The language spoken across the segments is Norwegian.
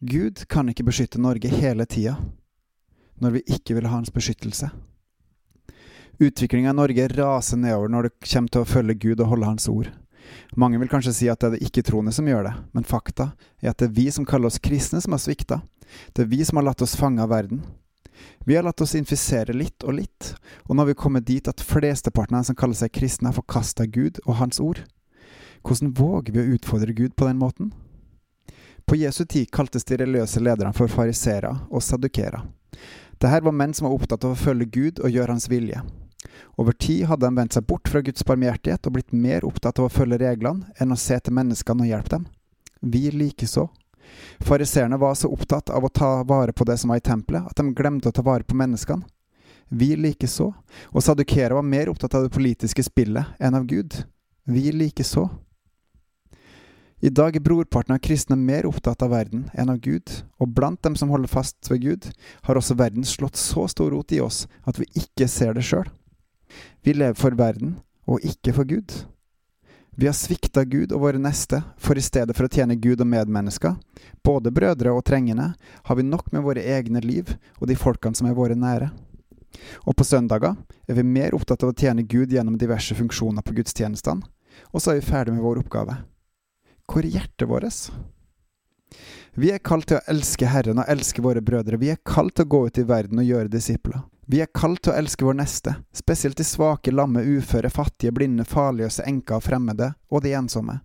Gud kan ikke beskytte Norge hele tida, når vi ikke vil ha hans beskyttelse. Utviklinga i Norge raser nedover når det kommer til å følge Gud og holde Hans ord. Mange vil kanskje si at det er det ikke-troende som gjør det, men fakta er at det er vi som kaller oss kristne som har svikta. Det er vi som har latt oss fange av verden. Vi har latt oss infisere litt og litt, og nå har vi kommet dit at flesteparten av dem som kaller seg kristne, har forkasta Gud og Hans ord. Hvordan våger vi å utfordre Gud på den måten? På Jesu tid kaltes de religiøse lederne for fariseere og sadukere. Dette var menn som var opptatt av å følge Gud og gjøre Hans vilje. Over tid hadde de vendt seg bort fra Guds barmhjertighet og blitt mer opptatt av å følge reglene enn å se til menneskene og hjelpe dem. Vi likeså. Fariseerne var så opptatt av å ta vare på det som var i tempelet, at de glemte å ta vare på menneskene. Vi likeså. Og sadukere var mer opptatt av det politiske spillet enn av Gud. Vi likeså. I dag er brorparten av kristne mer opptatt av verden enn av Gud, og blant dem som holder fast ved Gud, har også verden slått så stor rot i oss at vi ikke ser det sjøl. Vi lever for verden, og ikke for Gud. Vi har svikta Gud og våre neste, for i stedet for å tjene Gud og medmennesker, både brødre og trengende, har vi nok med våre egne liv og de folkene som er våre nære. Og på søndager er vi mer opptatt av å tjene Gud gjennom diverse funksjoner på gudstjenestene, og så er vi ferdig med vår oppgave. Hvor er hjertet vårt? Vi er kalt til å elske Herren og elske våre brødre. Vi er kalt til å gå ut i verden og gjøre disipler. Vi er kalt til å elske vår neste, spesielt de svake, lamme, uføre, fattige, blinde, farløse, enker og fremmede, og de ensomme.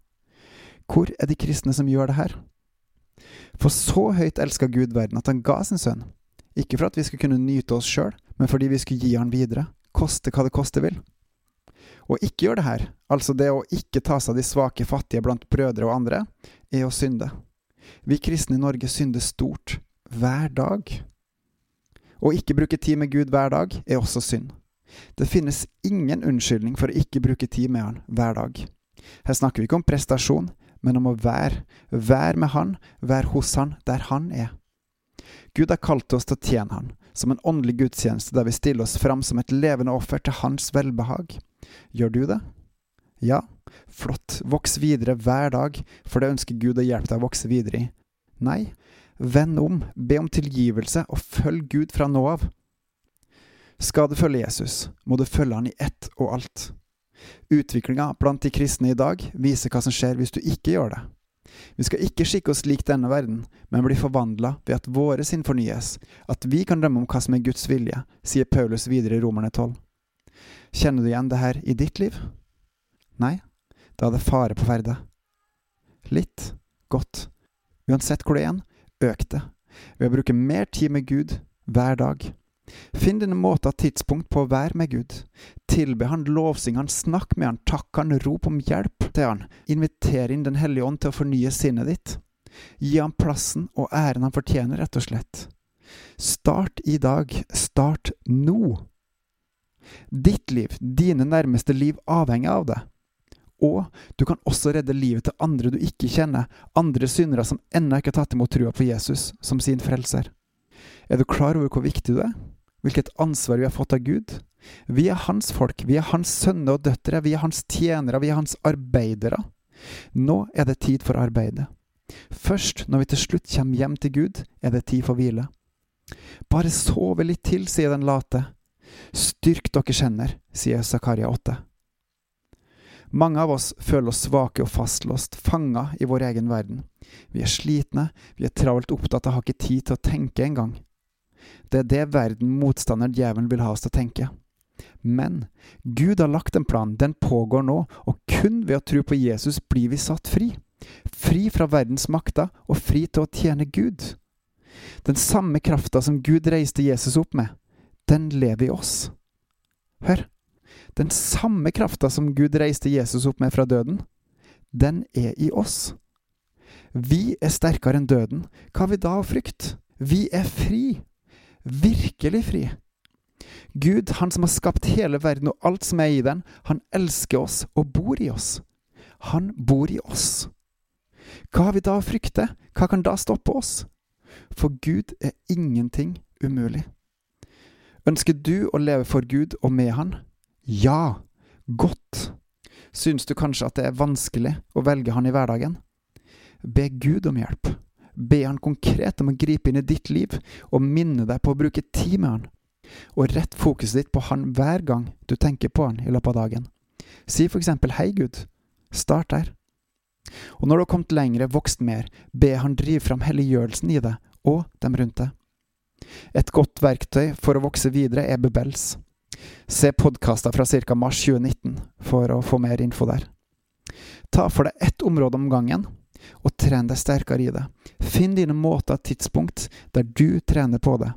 Hvor er de kristne som gjør det her? For så høyt elska Gud verden at han ga sin sønn, ikke for at vi skulle kunne nyte oss sjøl, men fordi vi skulle gi han videre, koste hva det koste vil. Å ikke gjøre det her, altså det å ikke ta seg av de svake, fattige blant brødre og andre, er å synde. Vi kristne i Norge synder stort, hver dag. Å ikke bruke tid med Gud hver dag er også synd. Det finnes ingen unnskyldning for å ikke bruke tid med Han hver dag. Her snakker vi ikke om prestasjon, men om å være. Være med Han, være hos Han, der Han er. Gud har kalt oss til å tjene Han, som en åndelig gudstjeneste der vi stiller oss fram som et levende offer til Hans velbehag. Gjør du det? Ja, flott, voks videre hver dag, for det ønsker Gud å hjelpe deg å vokse videre i. Nei, Vend om, be om tilgivelse, og følg Gud fra nå av. Skal du følge Jesus, må du følge han i ett og alt. Utviklinga blant de kristne i dag viser hva som skjer hvis du ikke gjør det. Vi skal ikke skikke oss lik denne verden, men bli forvandla ved at våre sinn fornyes, at vi kan drømme om hva som er Guds vilje, sier Paulus videre i Romerne 12. Kjenner du igjen det her i ditt liv? Nei? Da er det fare på ferde. Litt? Godt. Uansett hvor det er Øk det ved å bruke mer tid med Gud hver dag. Finn dine måter og tidspunkt på å være med Gud. Tilbe han, lovsing han, snakk med han, takk han, rop om hjelp til han. Inviter inn Den hellige ånd til å fornye sinnet ditt. Gi han plassen og æren han fortjener, rett og slett. Start i dag. Start nå. Ditt liv, dine nærmeste liv, avhenger av det. Og du kan også redde livet til andre du ikke kjenner, andre syndere som ennå ikke har tatt imot trua på Jesus som sin frelser. Er du klar over hvor viktig du er? Hvilket ansvar vi har fått av Gud? Vi er hans folk, vi er hans sønner og døtre, vi er hans tjenere, vi er hans arbeidere. Nå er det tid for arbeidet. Først når vi til slutt kommer hjem til Gud, er det tid for hvile. Bare sove litt til, sier den late. Styrk deres hender, sier Zakaria 8. Mange av oss føler oss svake og fastlåst, fanga i vår egen verden. Vi er slitne, vi er travelt opptatt og har ikke tid til å tenke engang. Det er det verden, motstanderen, djevelen, vil ha oss til å tenke. Men Gud har lagt en plan, den pågår nå, og kun ved å tro på Jesus blir vi satt fri. Fri fra verdens makter og fri til å tjene Gud. Den samme krafta som Gud reiste Jesus opp med, den lever i oss. Hør, den samme krafta som Gud reiste Jesus opp med fra døden, den er i oss. Vi er sterkere enn døden. Hva har vi da å frykte? Vi er fri. Virkelig fri. Gud, han som har skapt hele verden og alt som er i den, han elsker oss og bor i oss. Han bor i oss. Hva har vi da å frykte? Hva kan da stoppe oss? For Gud er ingenting umulig. Ønsker du å leve for Gud og med Han? Ja, godt. Syns du kanskje at det er vanskelig å velge Han i hverdagen? Be Gud om hjelp. Be han konkret om å gripe inn i ditt liv, og minne deg på å bruke tid med han. Og rett fokuset ditt på han hver gang du tenker på han i løpet av dagen. Si for eksempel Hei, Gud. Start der. Og når du har kommet lengre, vokst mer, be han drive fram helliggjørelsen i deg og dem rundt deg. Et godt verktøy for å vokse videre er Bubels. Se podkaster fra ca. mars 2019 for å få mer info der. Ta for deg ett område om gangen, og tren deg sterkere i det. Finn dine måter og tidspunkt der du trener på det,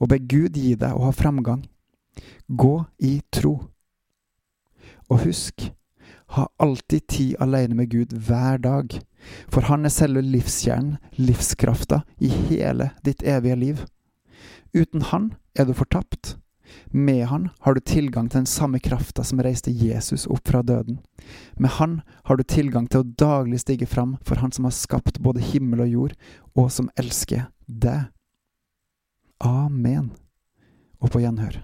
og be Gud gi deg å ha framgang. Gå i tro. Og husk, ha alltid tid alene med Gud hver dag, for han er selve livskjernen, livskrafta, i hele ditt evige liv. Uten han er du fortapt. Med han har du tilgang til den samme krafta som reiste Jesus opp fra døden. Med han har du tilgang til å daglig stige fram for han som har skapt både himmel og jord, og som elsker deg. Amen. Og på gjenhør.